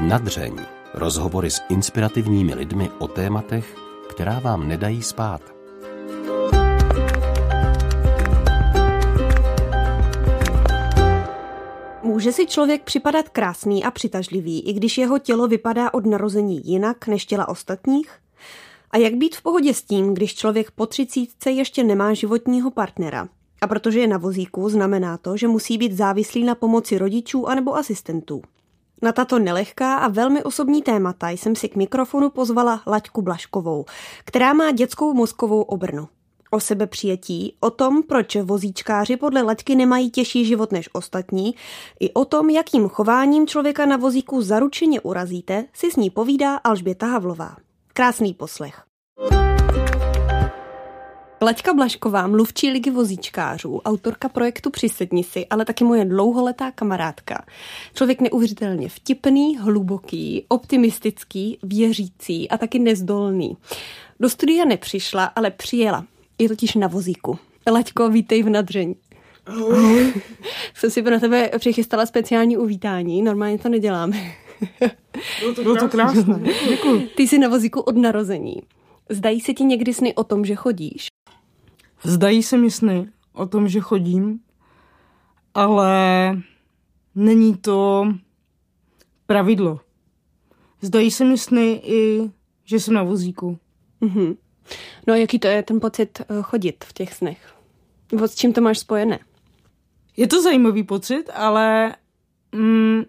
Nadřeň. Rozhovory s inspirativními lidmi o tématech, která vám nedají spát. Může si člověk připadat krásný a přitažlivý, i když jeho tělo vypadá od narození jinak než těla ostatních? A jak být v pohodě s tím, když člověk po třicítce ještě nemá životního partnera? A protože je na vozíku, znamená to, že musí být závislý na pomoci rodičů anebo asistentů. Na tato nelehká a velmi osobní témata jsem si k mikrofonu pozvala Laďku Blaškovou, která má dětskou mozkovou obrnu. O sebepřijetí, o tom, proč vozíčkáři podle Laďky nemají těžší život než ostatní, i o tom, jakým chováním člověka na vozíku zaručeně urazíte, si s ní povídá Alžběta Havlová. Krásný poslech. Laďka Blašková, mluvčí ligy vozíčkářů, autorka projektu Přisedni si, ale taky moje dlouholetá kamarádka. Člověk neuvěřitelně vtipný, hluboký, optimistický, věřící a taky nezdolný. Do studia nepřišla, ale přijela. Je totiž na vozíku. Laďko, vítej v nadření. Ahoj. Jsem si pro tebe přichystala speciální uvítání, normálně to neděláme. Bylo to, Bylo to krásné. Děkuji. Ty jsi na vozíku od narození. Zdají se ti někdy sny o tom, že chodíš? Zdají se mi sny o tom, že chodím, ale není to pravidlo. Zdají se mi sny i, že jsem na vozíku. Mm-hmm. No a jaký to je ten pocit eh, chodit v těch snech? Nebo s čím to máš spojené? Je to zajímavý pocit, ale mm,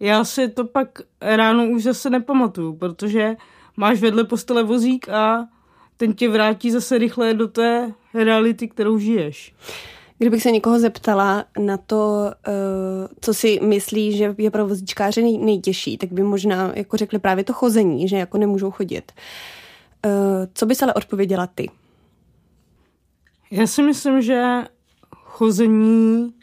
já si to pak ráno už zase nepamatuju, protože máš vedle postele vozík a ten tě vrátí zase rychle do té reality, kterou žiješ. Kdybych se někoho zeptala na to, eh, co si myslí, že je pro vozíčkáře nejtěžší, tak by možná jako řekli právě to chození, že jako nemůžou chodit. Eh, co bys ale odpověděla ty? Já si myslím, že chození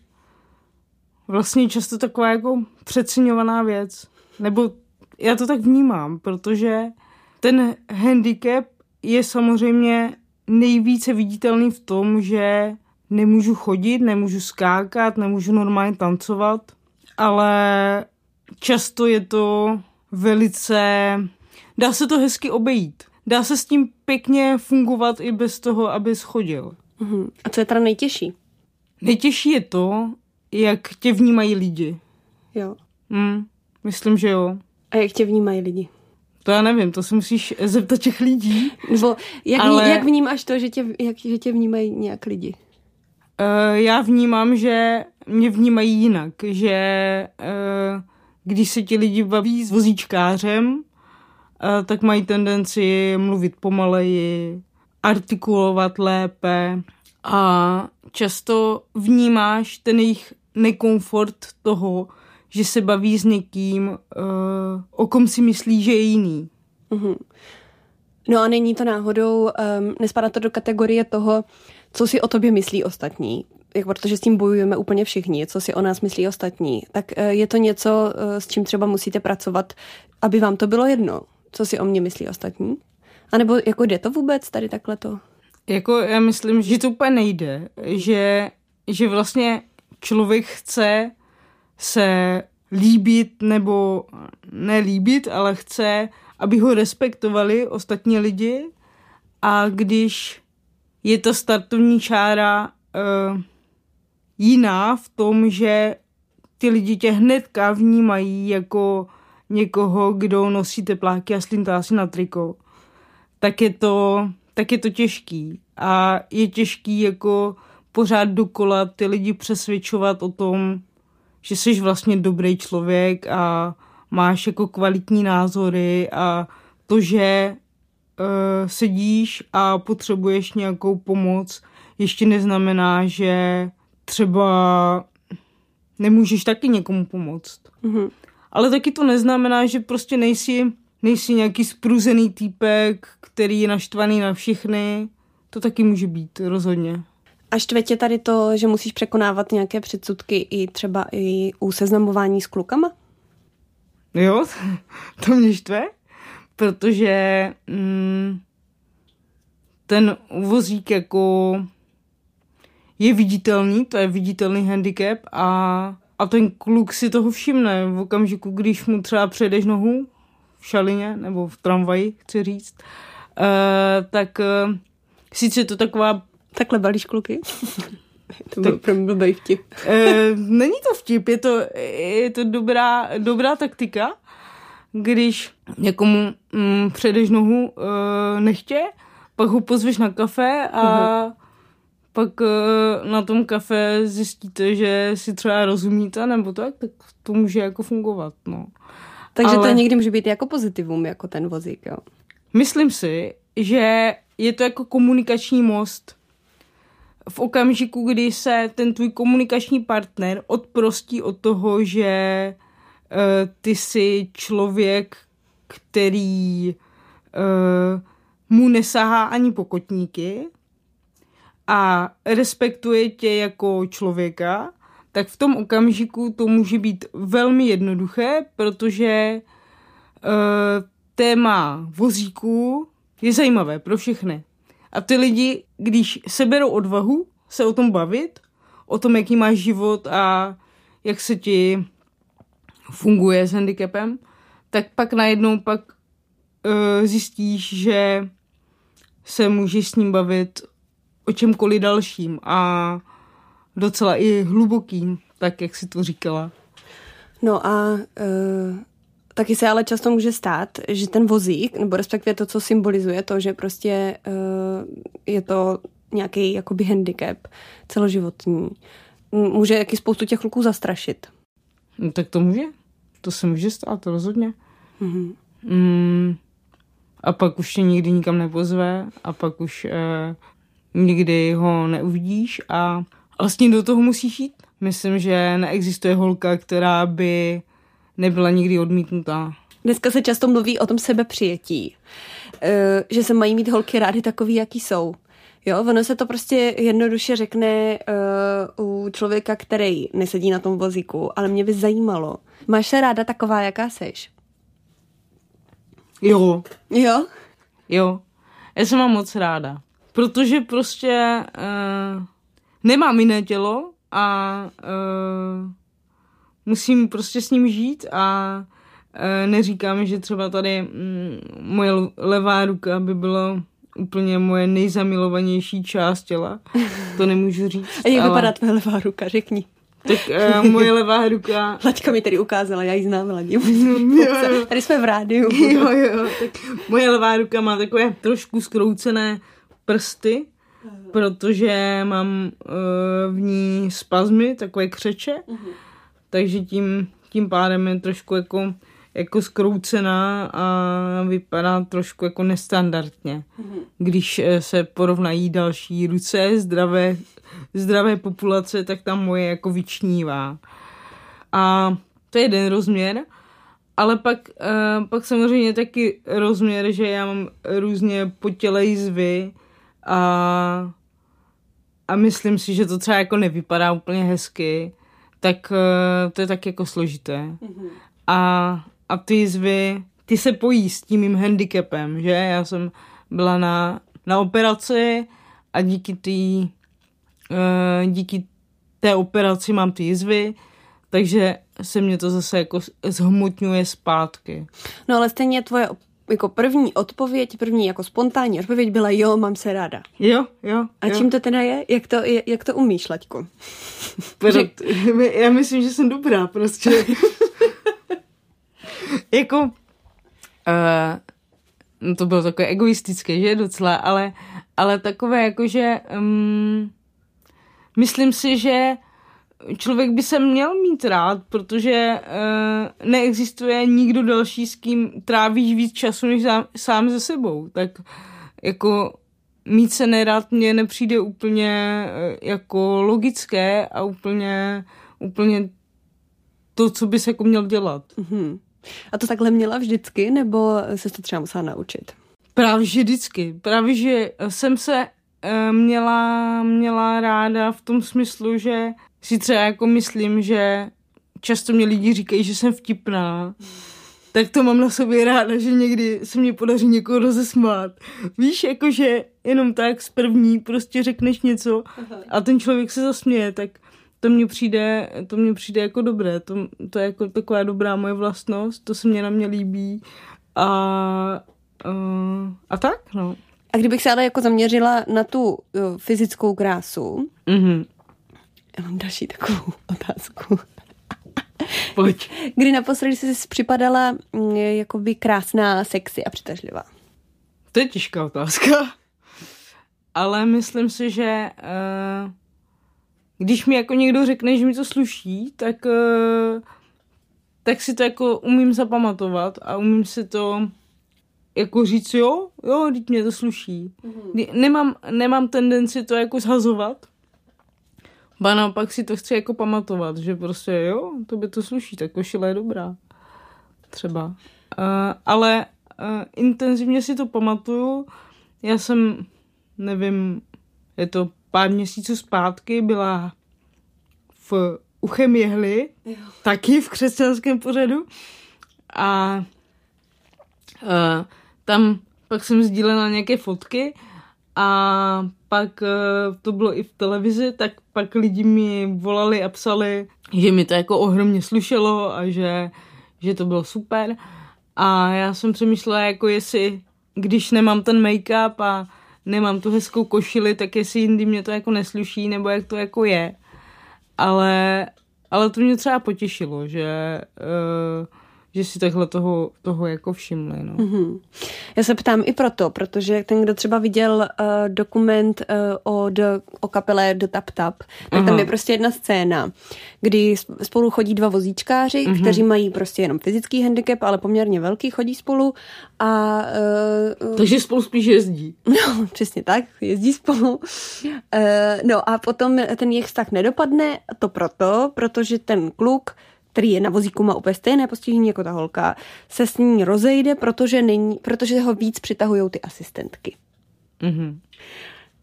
vlastně často taková jako přeceňovaná věc. Nebo já to tak vnímám, protože ten handicap je samozřejmě nejvíce viditelný v tom, že nemůžu chodit, nemůžu skákat, nemůžu normálně tancovat, ale často je to velice... Dá se to hezky obejít. Dá se s tím pěkně fungovat i bez toho, aby schodil. Uh-huh. A co je teda nejtěžší? Nejtěžší je to, jak tě vnímají lidi. Jo. Mm, myslím, že jo. A jak tě vnímají lidi? To já nevím, to se musíš zeptat těch lidí. Nebo jak, ale... jak vnímáš to, že tě, jak, že tě vnímají nějak lidi? Uh, já vnímám, že mě vnímají jinak, že uh, když se ti lidi baví s vozíčkářem, uh, tak mají tendenci mluvit pomaleji, artikulovat lépe a často vnímáš ten jejich nekomfort toho, že se baví s někým, uh, o kom si myslí, že je jiný. Mm-hmm. No a není to náhodou, um, nespadá to do kategorie toho, co si o tobě myslí ostatní, jak protože s tím bojujeme úplně všichni, co si o nás myslí ostatní, tak uh, je to něco, uh, s čím třeba musíte pracovat, aby vám to bylo jedno, co si o mě myslí ostatní? A nebo jako jde to vůbec tady takhle to? Jako já myslím, že to úplně nejde, že, že vlastně člověk chce se líbit nebo nelíbit, ale chce, aby ho respektovali ostatní lidi a když je ta startovní čára uh, jiná v tom, že ty lidi tě hnedka vnímají jako někoho, kdo nosí tepláky a slintá si na triko, tak je to, tak je to těžký. A je těžký jako pořád dokola ty lidi přesvědčovat o tom, že jsi vlastně dobrý člověk a máš jako kvalitní názory a to, že uh, sedíš a potřebuješ nějakou pomoc, ještě neznamená, že třeba nemůžeš taky někomu pomoct. Mm-hmm. Ale taky to neznamená, že prostě nejsi, nejsi nějaký spruzený týpek, který je naštvaný na všechny. To taky může být, rozhodně. A štve tě tady to, že musíš překonávat nějaké předsudky i třeba i u seznamování s klukama? Jo, to mě štve, protože mm, ten vozík jako je viditelný, to je viditelný handicap a a ten kluk si toho všimne v okamžiku, když mu třeba přejdeš nohu v šalině nebo v tramvaji, chci říct, uh, tak uh, sice je to taková... Takhle balíš kluky? to byl pro mě blbý vtip. uh, není to vtip, je to, je to dobrá, dobrá taktika, když někomu mm, předeš nohu uh, nechtě, pak ho pozveš na kafe a uh-huh. pak uh, na tom kafe zjistíte, že si třeba rozumíte nebo tak, tak to může jako fungovat, no. Takže Ale... to někdy může být jako pozitivum, jako ten vozík, jo? Myslím si, že je to jako komunikační most. V okamžiku, kdy se ten tvůj komunikační partner odprostí od toho, že uh, ty jsi člověk, který uh, mu nesahá ani pokotníky a respektuje tě jako člověka, tak v tom okamžiku to může být velmi jednoduché, protože uh, téma vozíků je zajímavé pro všechny. A ty lidi, když seberou odvahu se o tom bavit, o tom, jaký máš život a jak se ti funguje s handicapem, tak pak najednou pak uh, zjistíš, že se můžeš s ním bavit o čemkoliv dalším a docela i hlubokým, tak jak si to říkala. No a uh, taky se ale často může stát, že ten vozík, nebo respektive to, co symbolizuje to, že prostě uh, je to nějaký jakoby handicap celoživotní, může jaký spoustu těch kluků zastrašit. No, tak to může. To se může stát, rozhodně. Mm-hmm. Mm, a pak už tě nikdy nikam nepozve a pak už eh, nikdy ho neuvidíš a vlastně do toho musíš jít. Myslím, že neexistuje holka, která by nebyla nikdy odmítnutá. Dneska se často mluví o tom sebepřijetí, eh, že se mají mít holky rády takový, jaký jsou. Jo, ono se to prostě jednoduše řekne uh, u člověka, který nesedí na tom vozíku, ale mě by zajímalo. Máš se ráda taková, jaká seš? Jo. Jo? Jo. Já se mám moc ráda. Protože prostě uh, nemám jiné tělo a uh, musím prostě s ním žít a uh, neříkám, že třeba tady um, moje levá ruka by byla úplně moje nejzamilovanější část těla. To nemůžu říct. A jak ale... vypadá tvoje levá ruka, řekni. Tak uh, moje levá ruka... Laďka mi tady ukázala, já ji znám, Ladě. Tady jsme v rádiu. Jo, jo, tak moje levá ruka má takové trošku skroucené prsty, protože mám uh, v ní spazmy, takové křeče, uh-huh. Takže tím, tím pádem je trošku jako, jako skroucená a vypadá trošku jako nestandardně. Uh-huh. Když eh, se porovnají další ruce zdravé, zdravé populace, tak tam moje jako vyčnívá. A to je jeden rozměr. Ale pak, uh, pak samozřejmě taky rozměr, že já mám různě po těle jizvy, a, a myslím si, že to třeba jako nevypadá úplně hezky, tak uh, to je tak jako složité. Mm-hmm. A, a ty jizvy, ty se pojí s tím mým handicapem, že? Já jsem byla na, na operaci a díky té uh, díky té operaci mám ty jizvy, takže se mě to zase jako zhmotňuje zpátky. No ale stejně tvoje jako první odpověď, první jako spontánní odpověď byla jo, mám se ráda. Jo, jo. A jo. čím to teda je? Jak to, jak to umíš, Laďku? já myslím, že jsem dobrá prostě. jako, uh, no to bylo takové egoistické, že docela, ale, ale takové jako, že um, myslím si, že člověk by se měl mít rád, protože uh, neexistuje nikdo další, s kým trávíš víc času, než sám, sám ze sebou. Tak jako mít se nerad mně nepřijde úplně uh, jako logické a úplně, úplně to, co bys jako měl dělat. Mm-hmm. A to takhle měla vždycky, nebo se to třeba musela naučit? Právě že vždycky. Právě, že jsem se uh, měla, měla ráda v tom smyslu, že si třeba jako myslím, že často mě lidi říkají, že jsem vtipná, tak to mám na sobě ráda, že někdy se mě podaří někoho rozesmát. Víš, jakože jenom tak z první prostě řekneš něco a ten člověk se zasměje, tak to mně přijde, to mně přijde jako dobré, to, to je jako taková dobrá moje vlastnost, to se mě na mě líbí a, uh, a tak, no. A kdybych se ale jako zaměřila na tu jo, fyzickou krásu, Mm-hmm. Já mám další takovou otázku. Pojď. Kdy naposledy jsi si připadala mm, jakoby krásná, sexy a přitažlivá? To je těžká otázka. Ale myslím si, že uh, když mi jako někdo řekne, že mi to sluší, tak, uh, tak si to jako umím zapamatovat a umím si to jako říct, jo, jo, teď mě to sluší. Mm-hmm. Nemám, nemám tendenci to jako zhazovat, ba naopak si to chci jako pamatovat, že prostě jo, to by to sluší, tak košile je dobrá. Třeba. Uh, ale uh, intenzivně si to pamatuju. Já jsem, nevím, je to pár měsíců zpátky, byla v Uchem jehly, jo. taky v křesťanském pořadu. A uh, tam pak jsem sdílela nějaké fotky a pak uh, to bylo i v televizi, tak pak lidi mi volali a psali, že mi to jako ohromně slušelo a že, že to bylo super. A já jsem přemýšlela, jako jestli, když nemám ten make-up a nemám tu hezkou košili, tak jestli jindy mě to jako nesluší, nebo jak to jako je. Ale, ale to mě třeba potěšilo, že uh, že si takhle toho, toho jako všimli. No. Mm-hmm. Já se ptám i proto, protože ten, kdo třeba viděl uh, dokument uh, o, do, o kapele The Tap Tap, tak Aha. tam je prostě jedna scéna, kdy spolu chodí dva vozíčkáři, mm-hmm. kteří mají prostě jenom fyzický handicap, ale poměrně velký, chodí spolu a... Uh, Takže spolu spíš jezdí. No, přesně tak, jezdí spolu. Uh, no a potom ten jejich vztah nedopadne, to proto, protože ten kluk který je na vozíku, má úplně stejné postižení jako ta holka, se s ní rozejde, protože, není, protože ho víc přitahují ty asistentky. Mm-hmm.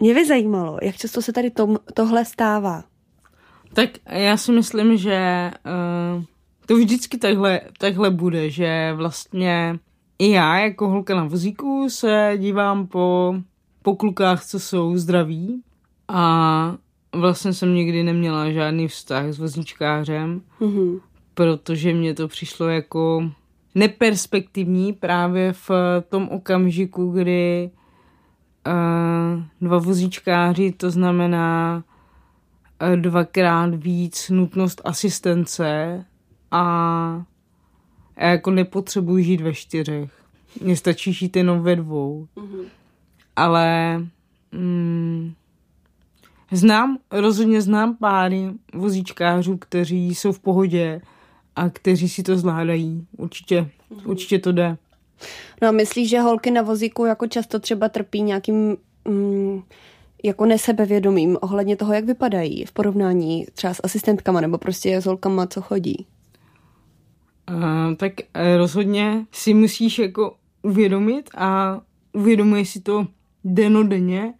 Mě by zajímalo, jak často se tady tom, tohle stává. Tak já si myslím, že uh, to vždycky takhle, takhle bude, že vlastně i já jako holka na vozíku se dívám po, po klukách, co jsou zdraví a vlastně jsem nikdy neměla žádný vztah s vozíčkářem. Mm-hmm protože mě to přišlo jako neperspektivní právě v tom okamžiku, kdy uh, dva vozíčkáři, to znamená uh, dvakrát víc nutnost asistence a já jako nepotřebuji žít ve čtyřech. Mně stačí žít jenom ve dvou. Mm-hmm. Ale mm, znám, rozhodně znám páry vozíčkářů, kteří jsou v pohodě a kteří si to zvládají. Určitě, mm-hmm. určitě to jde. No a myslíš, že holky na vozíku jako často třeba trpí nějakým mm, jako nesebevědomím ohledně toho, jak vypadají v porovnání třeba s asistentkama nebo prostě s holkama, co chodí? Uh, tak uh, rozhodně si musíš jako uvědomit a uvědomuješ si to denodenně,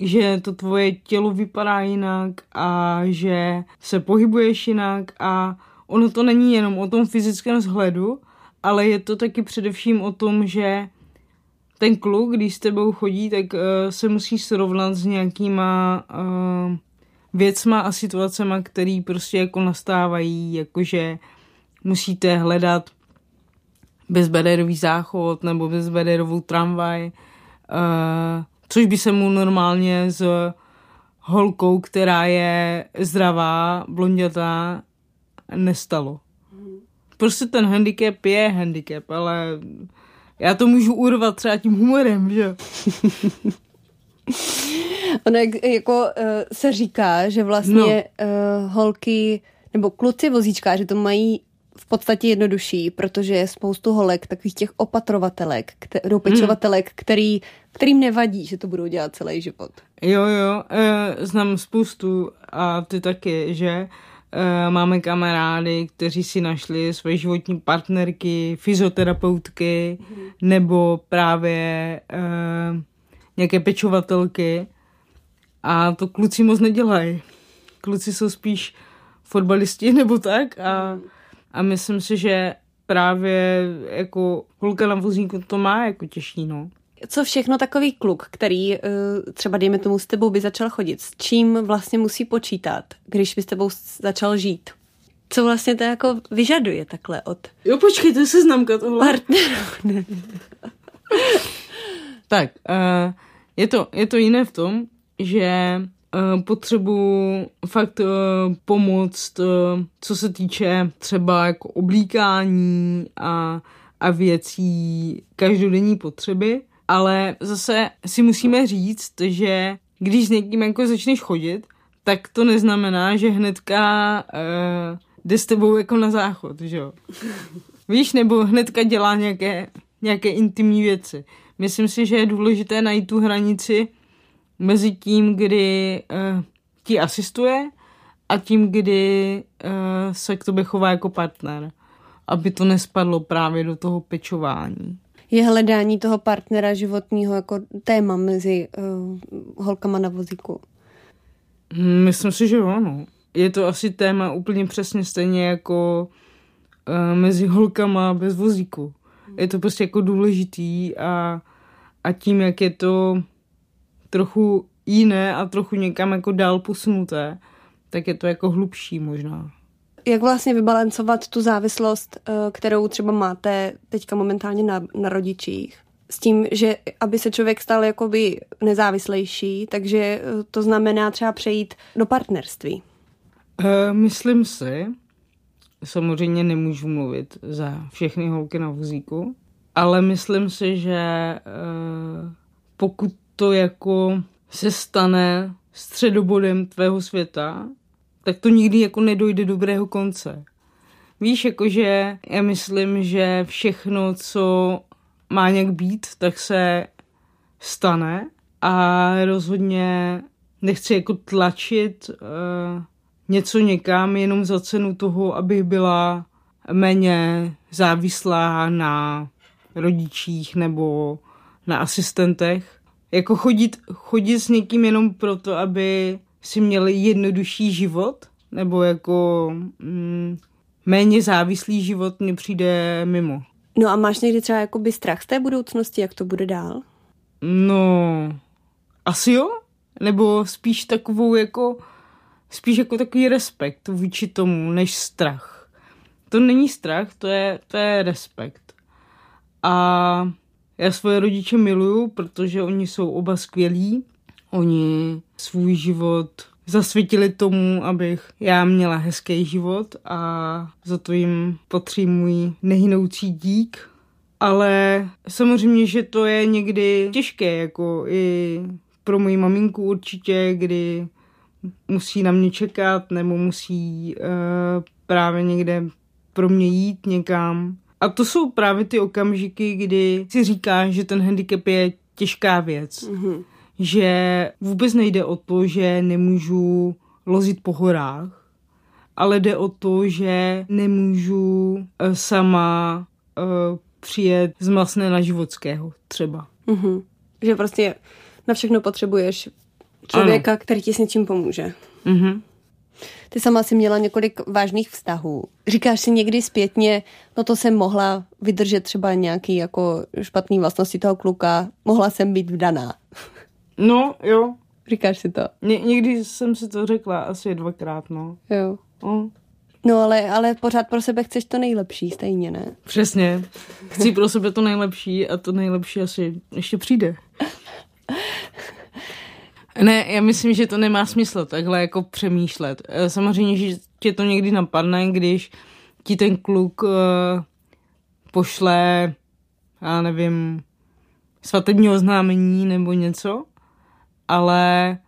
že to tvoje tělo vypadá jinak a že se pohybuješ jinak a ono to není jenom o tom fyzickém vzhledu, ale je to taky především o tom, že ten kluk, když s tebou chodí, tak uh, se musí srovnat s nějakýma uh, věcma a situacema, které prostě jako nastávají, jakože musíte hledat bezbederový záchod nebo bezbederovou tramvaj, uh, což by se mu normálně s holkou, která je zdravá, blondětá, nestalo. Prostě ten handicap je handicap, ale já to můžu urvat třeba tím humorem, že? ono jak, jako uh, se říká, že vlastně no. uh, holky nebo kluci vozíčkáři to mají v podstatě jednodušší, protože je spoustu holek, takových těch opatrovatelek, kter- pečovatelek, hmm. který, kterým nevadí, že to budou dělat celý život. Jo, jo, uh, znám spoustu a ty taky, že Eh, máme kamarády, kteří si našli své životní partnerky, fyzioterapeutky mm-hmm. nebo právě uh, nějaké pečovatelky a to kluci moc nedělají. Kluci jsou spíš fotbalisti nebo tak a, a myslím si, že právě jako holka na vozíku to má jako těžší, no. Co všechno takový kluk, který uh, třeba dejme tomu s tebou by začal chodit, s čím vlastně musí počítat, když by s tebou začal žít? Co vlastně to jako vyžaduje takhle od... Jo, počkej, to je seznamka tohle. Partnerů. tak, uh, je, to, je to jiné v tom, že uh, potřebuji fakt uh, pomoct, uh, co se týče třeba jako oblíkání a, a věcí každodenní potřeby, ale zase si musíme říct, že když s někým jako začneš chodit, tak to neznamená, že hnedka uh, jde s tebou jako na záchod, že jo? Víš, nebo hnedka dělá nějaké, nějaké intimní věci. Myslím si, že je důležité najít tu hranici mezi tím, kdy uh, ti asistuje a tím, kdy uh, se k tobě chová jako partner. Aby to nespadlo právě do toho pečování. Je hledání toho partnera životního jako téma mezi uh, holkama na vozíku? Myslím si, že jo, no. Je to asi téma úplně přesně stejně jako uh, mezi holkama bez vozíku. Je to prostě jako důležitý a, a tím, jak je to trochu jiné a trochu někam jako dál posunuté, tak je to jako hlubší možná. Jak vlastně vybalancovat tu závislost, eh, kterou třeba máte teďka momentálně na, na rodičích? S tím, že aby se člověk stal jakoby nezávislejší, takže eh, to znamená třeba přejít do partnerství. Uh, myslím si, samozřejmě nemůžu mluvit za všechny holky na vozíku, ale myslím si, že uh, pokud to jako se stane středobodem tvého světa, tak to nikdy jako nedojde dobrého konce. Víš, jakože já myslím, že všechno, co má nějak být, tak se stane a rozhodně nechci jako tlačit uh, něco někam jenom za cenu toho, abych byla méně závislá na rodičích nebo na asistentech. Jako chodit, chodit s někým jenom proto, aby si měli jednodušší život, nebo jako mm, méně závislý život mně přijde mimo. No a máš někdy třeba jakoby strach z té budoucnosti, jak to bude dál? No, asi jo. Nebo spíš takovou jako, spíš jako takový respekt vůči tomu, než strach. To není strach, to je, to je respekt. A já svoje rodiče miluju, protože oni jsou oba skvělí. Oni svůj život zasvětili tomu, abych já měla hezký život a za to jim potří můj nehynoucí dík. Ale samozřejmě, že to je někdy těžké, jako i pro moji maminku určitě, kdy musí na mě čekat nebo musí uh, právě někde pro mě jít někam. A to jsou právě ty okamžiky, kdy si říká, že ten handicap je těžká věc. Mm-hmm že vůbec nejde o to, že nemůžu lozit po horách, ale jde o to, že nemůžu uh, sama uh, přijet z Masné na Životského třeba. Mm-hmm. Že prostě na všechno potřebuješ člověka, ano. který ti s něčím pomůže. Mm-hmm. Ty sama si měla několik vážných vztahů. Říkáš si někdy zpětně, no to jsem mohla vydržet třeba nějaký jako špatný vlastnosti toho kluka, mohla jsem být vdaná. No, jo. Říkáš si to? Ně, někdy jsem si to řekla asi dvakrát, no. Jo. No. No ale, ale pořád pro sebe chceš to nejlepší, stejně ne? Přesně. Chci pro sebe to nejlepší a to nejlepší asi ještě přijde. Ne, já myslím, že to nemá smysl takhle jako přemýšlet. Eh, samozřejmě, že tě to někdy napadne, když ti ten kluk uh, pošle, já nevím, svatební oznámení nebo něco, ale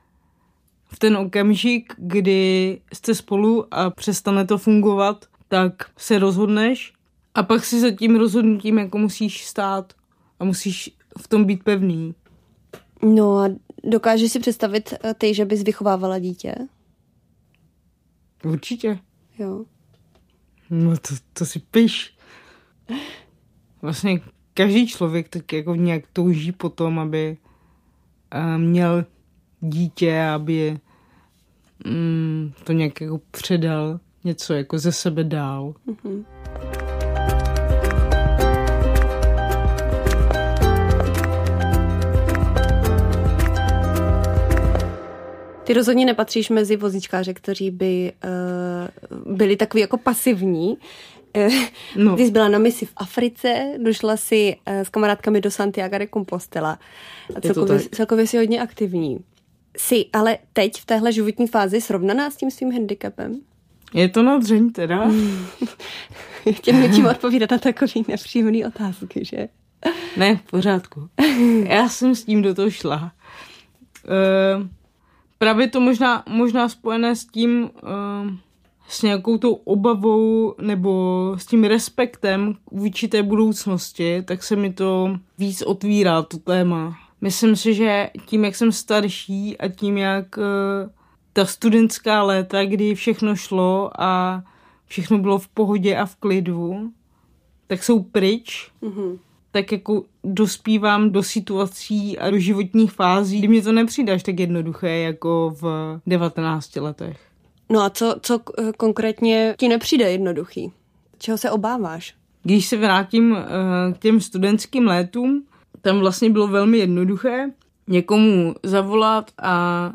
v ten okamžik, kdy jste spolu a přestane to fungovat, tak se rozhodneš a pak si za tím rozhodnutím jako musíš stát a musíš v tom být pevný. No a dokážeš si představit eh, ty, že bys vychovávala dítě? Určitě. Jo. No to, to si piš. Vlastně každý člověk tak jako nějak touží po tom, aby měl dítě, aby mm, to nějak jako předal něco jako ze sebe dál. Mm-hmm. Ty rozhodně nepatříš mezi vozíčkáře, kteří by uh, byli takový jako pasivní. No. Jsi byla na misi v Africe, došla si uh, s kamarádkami do Santiago de Compostela. A celkově, celkově jsi hodně aktivní. Jsi ale teď v téhle životní fázi srovnaná s tím svým handicapem? Je to na dřeň teda. Chtěl něčím odpovídat na takový nepříjemný otázky, že? Ne, v pořádku. Já jsem s tím do toho šla. Uh, právě to možná, možná spojené s tím, uh, s nějakou tou obavou nebo s tím respektem vůči té budoucnosti, tak se mi to víc otvírá, to téma. Myslím si, že tím, jak jsem starší a tím, jak uh, ta studentská léta, kdy všechno šlo a všechno bylo v pohodě a v klidu, tak jsou pryč. Mm-hmm. Tak jako dospívám do situací a do životních fází, kdy mě to nepřijde až tak jednoduché jako v 19 letech. No a co, co konkrétně ti nepřijde jednoduchý? Čeho se obáváš? Když se vrátím uh, k těm studentským létům, tam vlastně bylo velmi jednoduché někomu zavolat a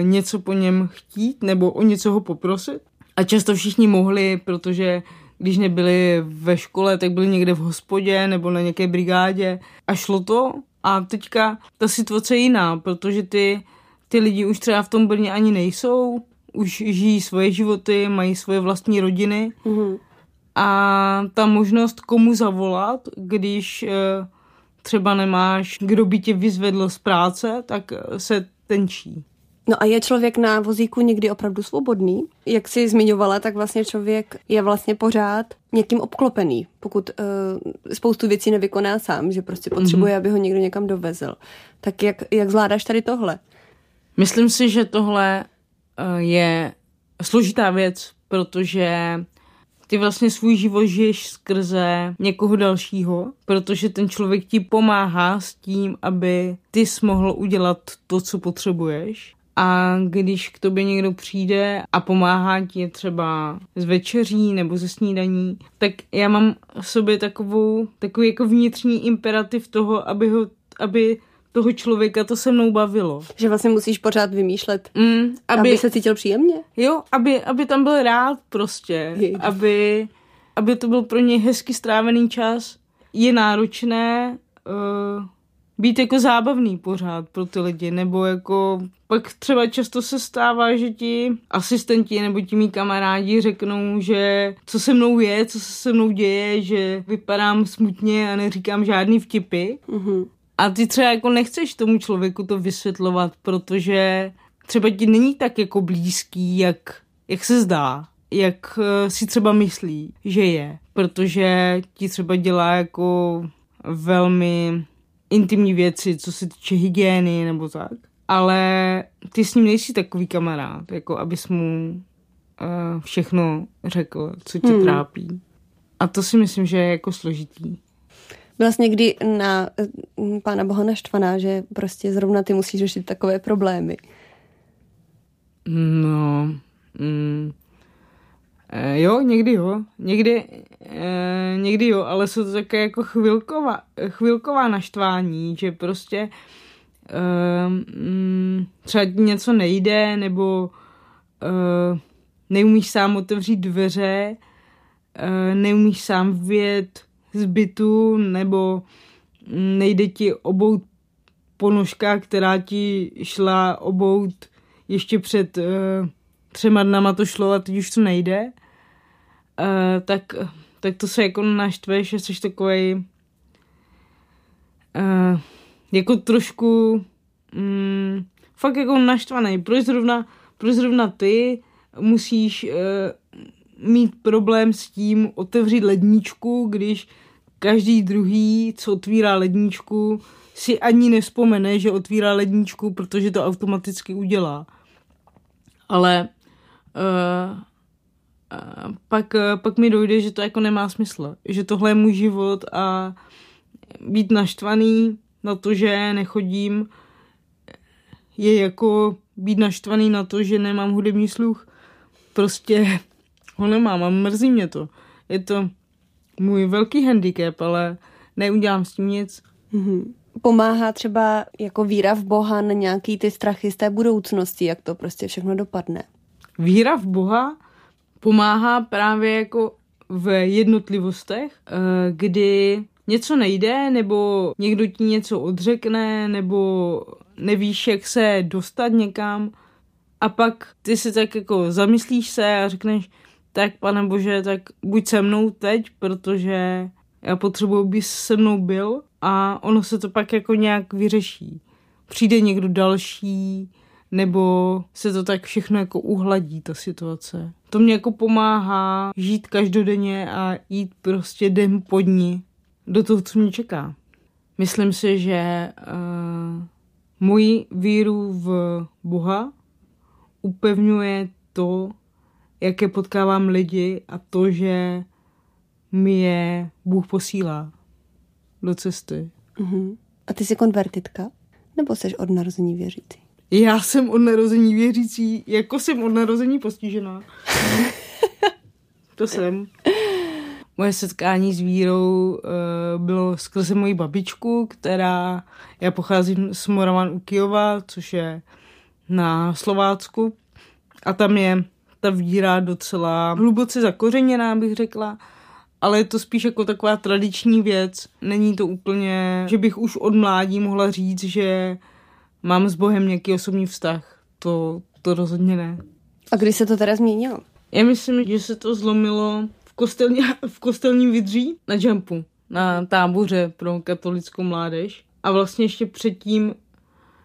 uh, něco po něm chtít nebo o něco ho poprosit. A často všichni mohli, protože když nebyli ve škole, tak byli někde v hospodě nebo na nějaké brigádě a šlo to. A teďka ta situace je jiná, protože ty, ty lidi už třeba v tom Brně ani nejsou, už žijí svoje životy, mají svoje vlastní rodiny mm-hmm. a ta možnost komu zavolat, když uh, třeba nemáš, kdo by tě vyzvedl z práce, tak se tenčí. No a je člověk na vozíku někdy opravdu svobodný? Jak jsi zmiňovala, tak vlastně člověk je vlastně pořád někým obklopený, pokud uh, spoustu věcí nevykoná sám, že prostě potřebuje, mm-hmm. aby ho někdo někam dovezl. Tak jak, jak zvládáš tady tohle? Myslím si, že tohle je složitá věc, protože ty vlastně svůj život žiješ skrze někoho dalšího, protože ten člověk ti pomáhá s tím, aby ty jsi mohl udělat to, co potřebuješ. A když k tobě někdo přijde a pomáhá ti třeba z večeří nebo ze snídaní, tak já mám v sobě takovou, takový jako vnitřní imperativ toho, aby, ho, aby toho člověka to se mnou bavilo. Že vlastně musíš pořád vymýšlet, mm, aby, aby se cítil příjemně? Jo, aby, aby tam byl rád prostě, aby, aby to byl pro něj hezky strávený čas. Je náročné uh, být jako zábavný pořád pro ty lidi, nebo jako pak třeba často se stává, že ti asistenti nebo ti mý kamarádi řeknou, že co se mnou je, co se se mnou děje, že vypadám smutně a neříkám žádný vtipy. Mm-hmm. A ty třeba jako nechceš tomu člověku to vysvětlovat, protože třeba ti není tak jako blízký, jak, jak se zdá, jak eh, si třeba myslí, že je, protože ti třeba dělá jako velmi intimní věci, co se týče hygieny nebo tak. Ale ty s ním nejsi takový kamarád, jako abys mu uh, všechno řekl, co tě hmm. trápí. A to si myslím, že je jako složitý. Byla jsi někdy na uh, pána Boha naštvaná, že prostě zrovna ty musíš řešit takové problémy? No, mm, Eh, jo, někdy jo. Někdy, eh, někdy jo, ale jsou to také jako chvilková, chvilková naštvání, že prostě eh, mm, třeba něco nejde, nebo eh, neumíš sám otevřít dveře, eh, neumíš sám vyjet z bytu, nebo nejde ti obout ponožka, která ti šla obout ještě před eh, třema dnama to šlo a teď už to nejde, uh, tak, tak to se jako naštve, že jsi takový uh, jako trošku um, fakt jako naštvaný. Proč zrovna, proč zrovna ty musíš uh, mít problém s tím otevřít ledničku, když každý druhý, co otvírá ledničku, si ani nespomene, že otvírá ledničku, protože to automaticky udělá. Ale uh, pak, uh, pak mi dojde, že to jako nemá smysl. Že tohle je můj život a být naštvaný na to, že nechodím, je jako být naštvaný na to, že nemám hudební sluch. Prostě ho nemám a mrzí mě to. Je to můj velký handicap, ale neudělám s tím nic. Mm-hmm. pomáhá třeba jako víra v Boha na nějaký ty strachy z té budoucnosti, jak to prostě všechno dopadne? Víra v Boha pomáhá právě jako v jednotlivostech, eh, kdy něco nejde, nebo někdo ti něco odřekne, nebo nevíš, jak se dostat někam a pak ty si tak jako zamyslíš se a řekneš, tak pane bože, tak buď se mnou teď, protože já potřebuji, aby se mnou byl a ono se to pak jako nějak vyřeší. Přijde někdo další, nebo se to tak všechno jako uhladí, ta situace. To mě jako pomáhá žít každodenně a jít prostě den po dní do toho, co mě čeká. Myslím si, že uh, moji víru v Boha upevňuje to, jaké potkávám lidi a to, že mi je Bůh posílá do cesty. Uh-huh. A ty jsi konvertitka? Nebo jsi od narození věřící? Já jsem od narození věřící, jako jsem od narození postižená. to jsem. Moje setkání s vírou uh, bylo skrze moji babičku, která, já pocházím z Moravan u Kijova, což je na Slovácku. A tam je ta víra docela hluboce zakořeněná, bych řekla. Ale je to spíš jako taková tradiční věc. Není to úplně, že bych už od mládí mohla říct, že mám s Bohem nějaký osobní vztah. To, to rozhodně ne. A kdy se to teda změnilo? Já myslím, že se to zlomilo v, kostelně, v kostelním vidří na jumpu, na táboře pro katolickou mládež. A vlastně ještě předtím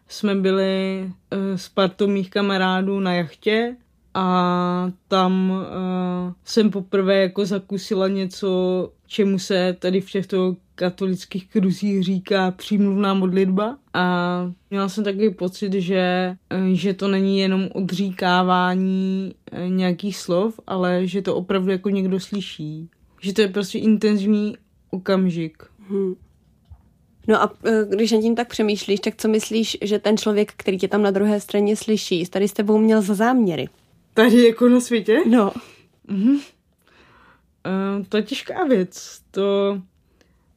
jsme byli uh, s partou mých kamarádů na jachtě a tam uh, jsem poprvé jako zakusila něco, čemu se tady v těchto katolických kruzích říká přímluvná modlitba a měla jsem takový pocit, že, eh, že to není jenom odříkávání nějakých slov, ale že to opravdu jako někdo slyší. Že to je prostě intenzivní okamžik. Hmm. No a když nad tím tak přemýšlíš, tak co myslíš, že ten člověk, který tě tam na druhé straně slyší, tady s tebou měl za záměry? Tady jako na světě? No. Mhm. Uh, to je těžká věc. To,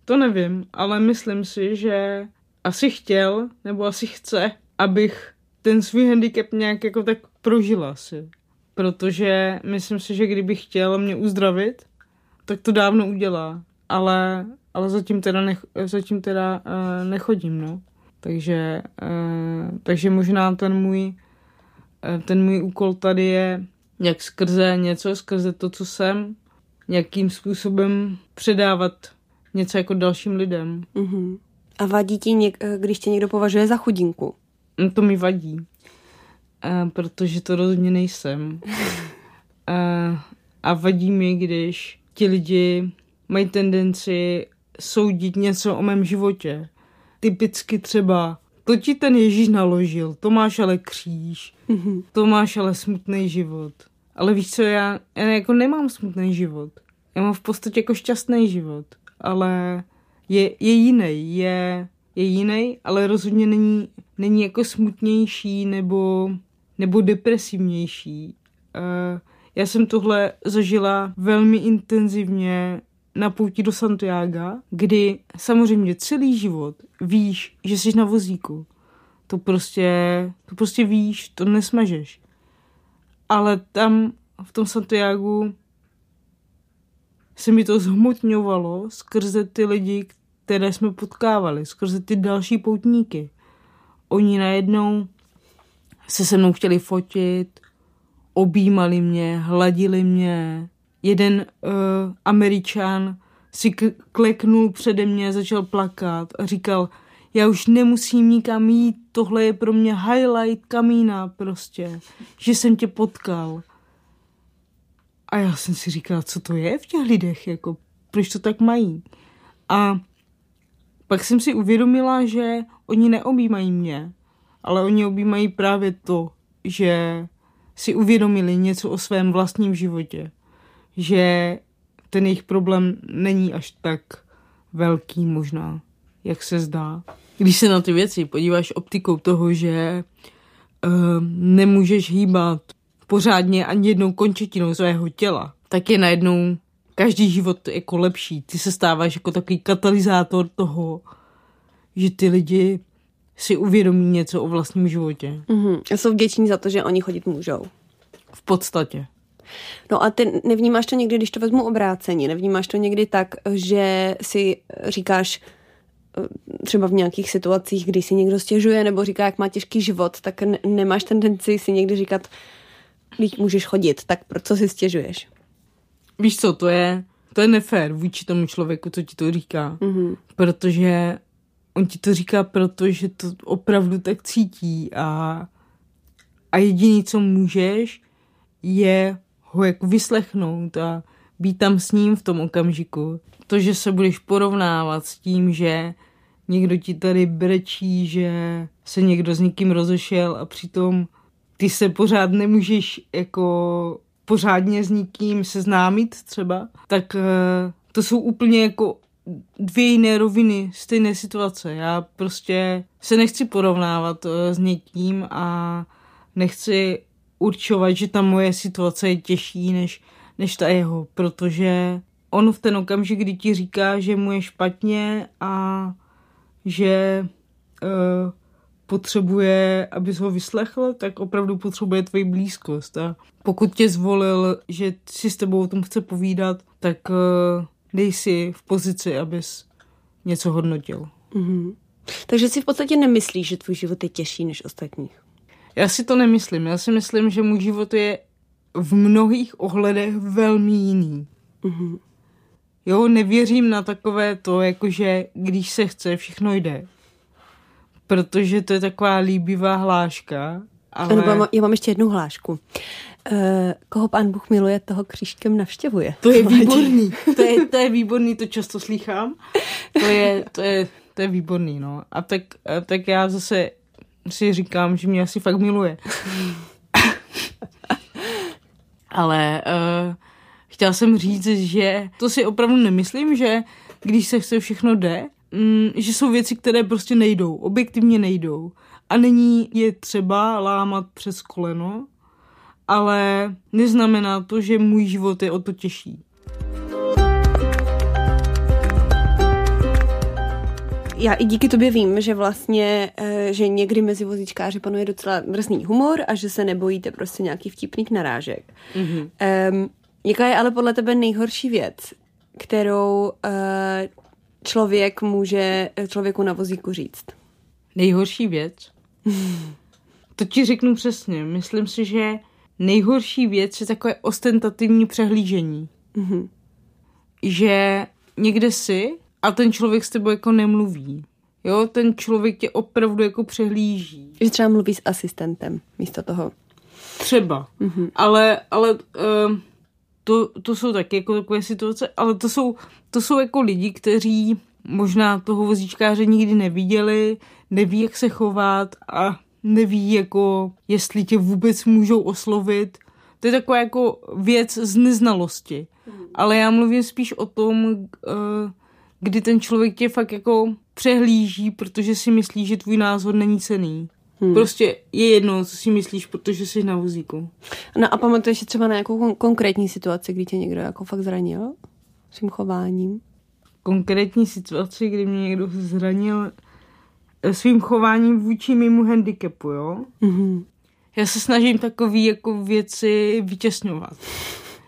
to nevím, ale myslím si, že asi chtěl, nebo asi chce, abych ten svůj handicap nějak jako tak prožila si. Protože myslím si, že kdybych chtěl mě uzdravit, tak to dávno udělá. Ale ale zatím teda, nech, zatím teda uh, nechodím, no. Takže, uh, takže možná ten můj, ten můj úkol tady je jak skrze něco, skrze to, co jsem, nějakým způsobem předávat něco jako dalším lidem. Uh-huh. A vadí ti, něk- když tě někdo považuje za chudinku? No to mi vadí, uh, protože to rozhodně nejsem. uh, a vadí mi, když ti lidi mají tendenci soudit něco o mém životě. Typicky třeba, to ti ten Ježíš naložil, to máš ale kříž, mm-hmm. to máš ale smutný život. Ale víš co, já, já jako nemám smutný život. Já mám v podstatě jako šťastný život, ale je, je jiný, je, je jiný, ale rozhodně není, není jako smutnější nebo, nebo depresivnější. Uh, já jsem tohle zažila velmi intenzivně na pouti do Santiago, kdy samozřejmě celý život víš, že jsi na vozíku. To prostě, to prostě víš, to nesmažeš. Ale tam v tom Santiago se mi to zhmotňovalo skrze ty lidi, které jsme potkávali, skrze ty další poutníky. Oni najednou se se mnou chtěli fotit, objímali mě, hladili mě, jeden uh, američan si k- kleknul přede mě, začal plakat a říkal, já už nemusím nikam jít, tohle je pro mě highlight kamína prostě, že jsem tě potkal. A já jsem si říkala, co to je v těch lidech, jako, proč to tak mají. A pak jsem si uvědomila, že oni neobjímají mě, ale oni objímají právě to, že si uvědomili něco o svém vlastním životě že ten jejich problém není až tak velký možná, jak se zdá. Když se na ty věci podíváš optikou toho, že uh, nemůžeš hýbat pořádně ani jednou končetinou svého těla, tak je najednou každý život jako lepší. Ty se stáváš jako takový katalyzátor toho, že ty lidi si uvědomí něco o vlastním životě. Mm-hmm. A jsou vděční za to, že oni chodit můžou. V podstatě. No a ty nevnímáš to někdy, když to vezmu obráceně, nevnímáš to někdy tak, že si říkáš eh, třeba v nějakých situacích, kdy si někdo stěžuje nebo říká, jak má těžký život, tak nemáš tendenci si někdy říkat, když můžeš chodit, tak pro co si stěžuješ? Víš co, to je, to je nefér vůči tomu člověku, co ti to říká. Mm-hmm. Protože on ti to říká, protože to opravdu tak cítí a, a jediný, co můžeš, je ho jako vyslechnout a být tam s ním v tom okamžiku. To, že se budeš porovnávat s tím, že někdo ti tady brečí, že se někdo s někým rozešel a přitom ty se pořád nemůžeš jako pořádně s nikým seznámit třeba, tak eh, to jsou úplně jako dvě jiné roviny stejné situace. Já prostě se nechci porovnávat eh, s někým a nechci určovat, že ta moje situace je těžší než, než ta jeho, protože on v ten okamžik, kdy ti říká, že mu je špatně a že uh, potřebuje, abys ho vyslechl, tak opravdu potřebuje tvoji blízkost. A pokud tě zvolil, že si s tebou o tom chce povídat, tak uh, dej si v pozici, abys něco hodnotil. Mm-hmm. Takže si v podstatě nemyslíš, že tvůj život je těžší než ostatních? Já si to nemyslím. Já si myslím, že můj život je v mnohých ohledech velmi jiný. Mm-hmm. Jo, nevěřím na takové to, jakože když se chce, všechno jde. Protože to je taková líbivá hláška. Ale... Ano, já mám ještě jednu hlášku. Uh, koho pán Bůh miluje, toho křížkem navštěvuje. To je výborný. To je, to je výborný, to často slýchám. To je, to je, to je výborný, no. A tak, a tak já zase si říkám, že mě asi fakt miluje. Ale uh, chtěla jsem říct, že to si opravdu nemyslím, že když se chce všechno jde, mm, že jsou věci, které prostě nejdou, objektivně nejdou. A není je třeba lámat přes koleno, ale neznamená to, že můj život je o to těžší. Já i díky tobě vím, že vlastně, eh, že někdy mezi vozíčkáři panuje docela drsný humor a že se nebojíte prostě nějaký vtipných narážek. Mm-hmm. Um, jaká je ale podle tebe nejhorší věc, kterou uh, člověk může člověku na vozíku říct? Nejhorší věc? to ti řeknu přesně. Myslím si, že nejhorší věc je takové ostentativní přehlížení. Mm-hmm. Že někde si a ten člověk s tebou jako nemluví. Jo, ten člověk tě opravdu jako přehlíží. Že třeba mluví s asistentem místo toho. Třeba. Mm-hmm. Ale, ale uh, to, to jsou taky jako takové situace, ale to jsou, to jsou jako lidi, kteří možná toho vozíčkáře nikdy neviděli, neví, jak se chovat a neví, jako, jestli tě vůbec můžou oslovit. To je taková jako věc z neznalosti. Mm. Ale já mluvím spíš o tom, uh, kdy ten člověk tě fakt jako přehlíží, protože si myslí, že tvůj názor není cený. Hmm. Prostě je jedno, co si myslíš, protože jsi na vozíku. No a pamatuješ si třeba na nějakou kon- konkrétní situaci, kdy tě někdo jako fakt zranil svým chováním? Konkrétní situaci, kdy mě někdo zranil eh, svým chováním vůči mému handicapu, jo? Mm-hmm. Já se snažím takový jako věci vytěsňovat.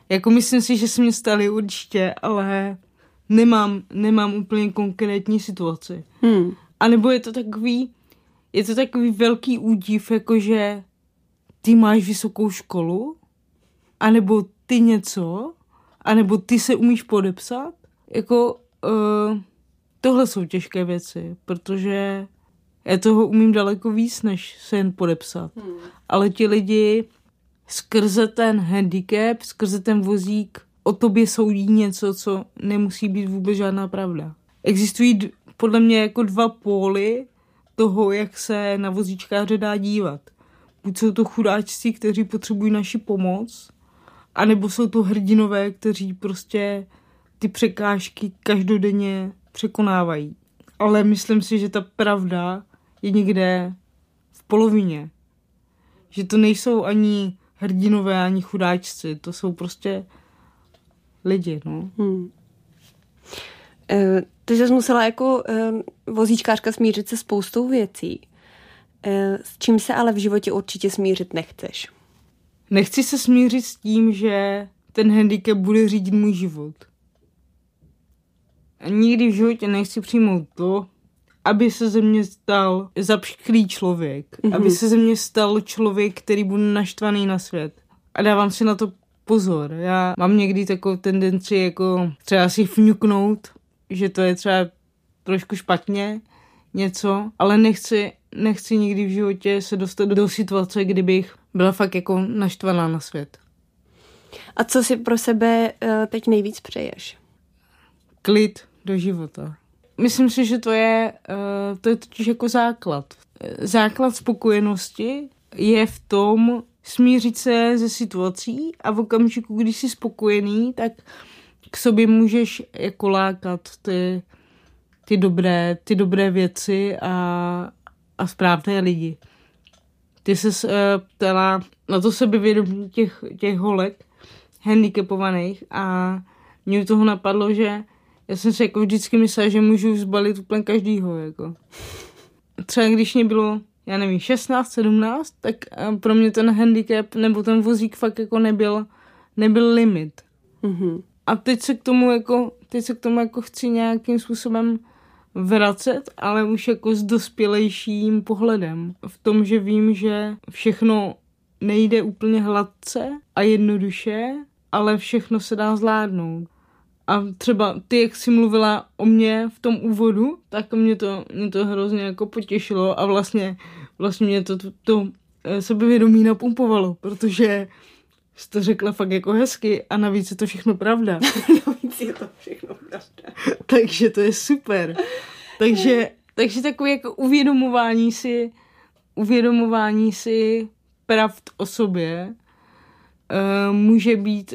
Jako myslím si, že se mě staly určitě, ale nemám, nemám úplně konkrétní situaci. Hmm. A nebo je to takový, je to takový velký údiv, jakože ty máš vysokou školu, anebo ty něco, anebo ty se umíš podepsat. Jako uh, tohle jsou těžké věci, protože já toho umím daleko víc, než se jen podepsat. Hmm. Ale ti lidi skrze ten handicap, skrze ten vozík o tobě soudí něco, co nemusí být vůbec žádná pravda. Existují podle mě jako dva póly toho, jak se na vozíčkáře dá dívat. Buď jsou to chudáčci, kteří potřebují naši pomoc, anebo jsou to hrdinové, kteří prostě ty překážky každodenně překonávají. Ale myslím si, že ta pravda je někde v polovině. Že to nejsou ani hrdinové, ani chudáčci. To jsou prostě lidi. No. Hmm. E, Ty jsi musela jako uh, vozíčkářka smířit se spoustou věcí. Uh, s čím se ale v životě určitě smířit nechceš? Nechci se smířit s tím, že ten handicap bude řídit můj život. A nikdy v životě nechci přijmout to, aby se ze mě stal zapšklý člověk. Mm-hmm. Aby se ze mě stal člověk, který bude naštvaný na svět. A dávám si na to pozor. Já mám někdy takovou tendenci jako třeba si fňuknout, že to je třeba trošku špatně něco, ale nechci, nechci nikdy v životě se dostat do situace, kdybych byla fakt jako naštvaná na svět. A co si pro sebe uh, teď nejvíc přeješ? Klid do života. Myslím si, že to je, uh, to je totiž jako základ. Základ spokojenosti je v tom smířit se ze situací a v okamžiku, když jsi spokojený, tak k sobě můžeš jako lákat ty, ty, dobré, ty dobré věci a, a správné lidi. Ty se uh, ptala na to sebevědomí těch, těch holek handicapovaných a mě toho napadlo, že já jsem si jako vždycky myslela, že můžu zbalit úplně každýho, jako. Třeba když mě bylo, já nevím, 16, 17, tak eh, pro mě ten handicap nebo ten vozík fakt jako nebyl, nebyl limit. Mm-hmm. A teď se k tomu jako, teď se k tomu jako chci nějakým způsobem vracet, ale už jako s dospělejším pohledem. V tom, že vím, že všechno nejde úplně hladce a jednoduše, ale všechno se dá zvládnout. A třeba ty, jak jsi mluvila o mě v tom úvodu, tak mě to, mě to hrozně jako potěšilo a vlastně, vlastně mě to, to, to eh, sebevědomí napumpovalo, protože jsi to řekla fakt jako hezky a navíc je to všechno pravda. navíc je to všechno pravda. takže to je super. Takže, takže takové jako uvědomování si, uvědomování si pravd o sobě uh, může být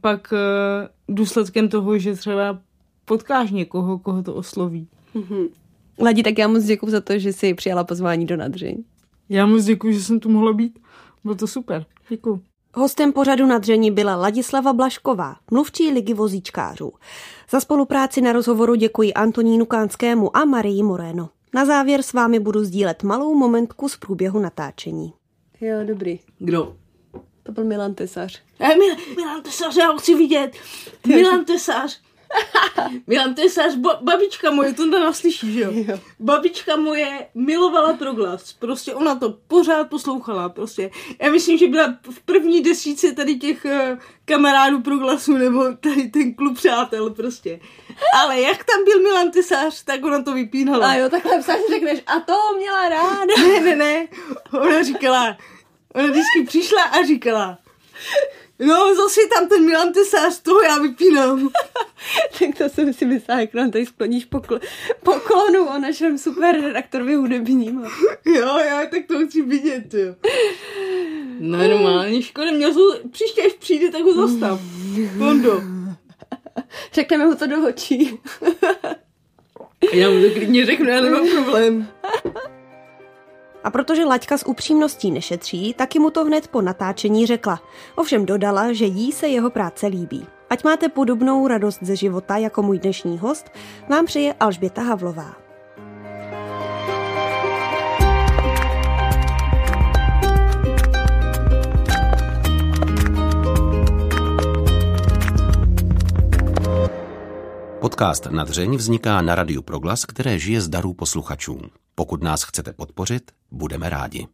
pak uh, důsledkem toho, že třeba potkáš někoho, koho to osloví. Mm-hmm. Ladi, tak já moc děkuji za to, že jsi přijala pozvání do Nadřeň. Já moc děkuji, že jsem tu mohla být. Bylo to super. Děkuji. Hostem pořadu Nadření byla Ladislava Blašková, mluvčí ligy vozíčkářů. Za spolupráci na rozhovoru děkuji Antonínu Kánskému a Marii Moreno. Na závěr s vámi budu sdílet malou momentku z průběhu natáčení. Jo, dobrý. Kdo? To byl Milan Tesař. Eh, Mil, Milan Tesař, já ho chci vidět. Milan Tesař. Milan Tesař, ba, babička moje, to tam slyší, že jo? jo? Babička moje milovala proglas. Prostě ona to pořád poslouchala. Prostě. Já myslím, že byla v první desíce tady těch uh, kamarádů proglasu, nebo tady ten klub přátel prostě. Ale jak tam byl Milan Tesař, tak ona to vypínala. A jo, takhle psáš řekneš, a to měla ráda. Ne, ne, ne. Ona říkala, ona vždycky přišla a říkala, No, zase tam ten Milan Tesář, toho já vypínám. tak to jsem si myslela, jak nám tady skloníš pokl- poklonu o našem super redaktorovi hudebním. jo, já tak to chci vidět, jo. No, normálně, škoda, měl to, příště, až přijde, tak ho zastav. Pondo. Řekneme mu to do očí. já mu to klidně řeknu, já nemám problém. A protože Laďka s upřímností nešetří, taky mu to hned po natáčení řekla. Ovšem dodala, že jí se jeho práce líbí. Ať máte podobnou radost ze života jako můj dnešní host, vám přeje Alžběta Havlová. Podcast Nadřeň vzniká na Radiu Proglas, které žije z darů posluchačů. Pokud nás chcete podpořit, budeme rádi.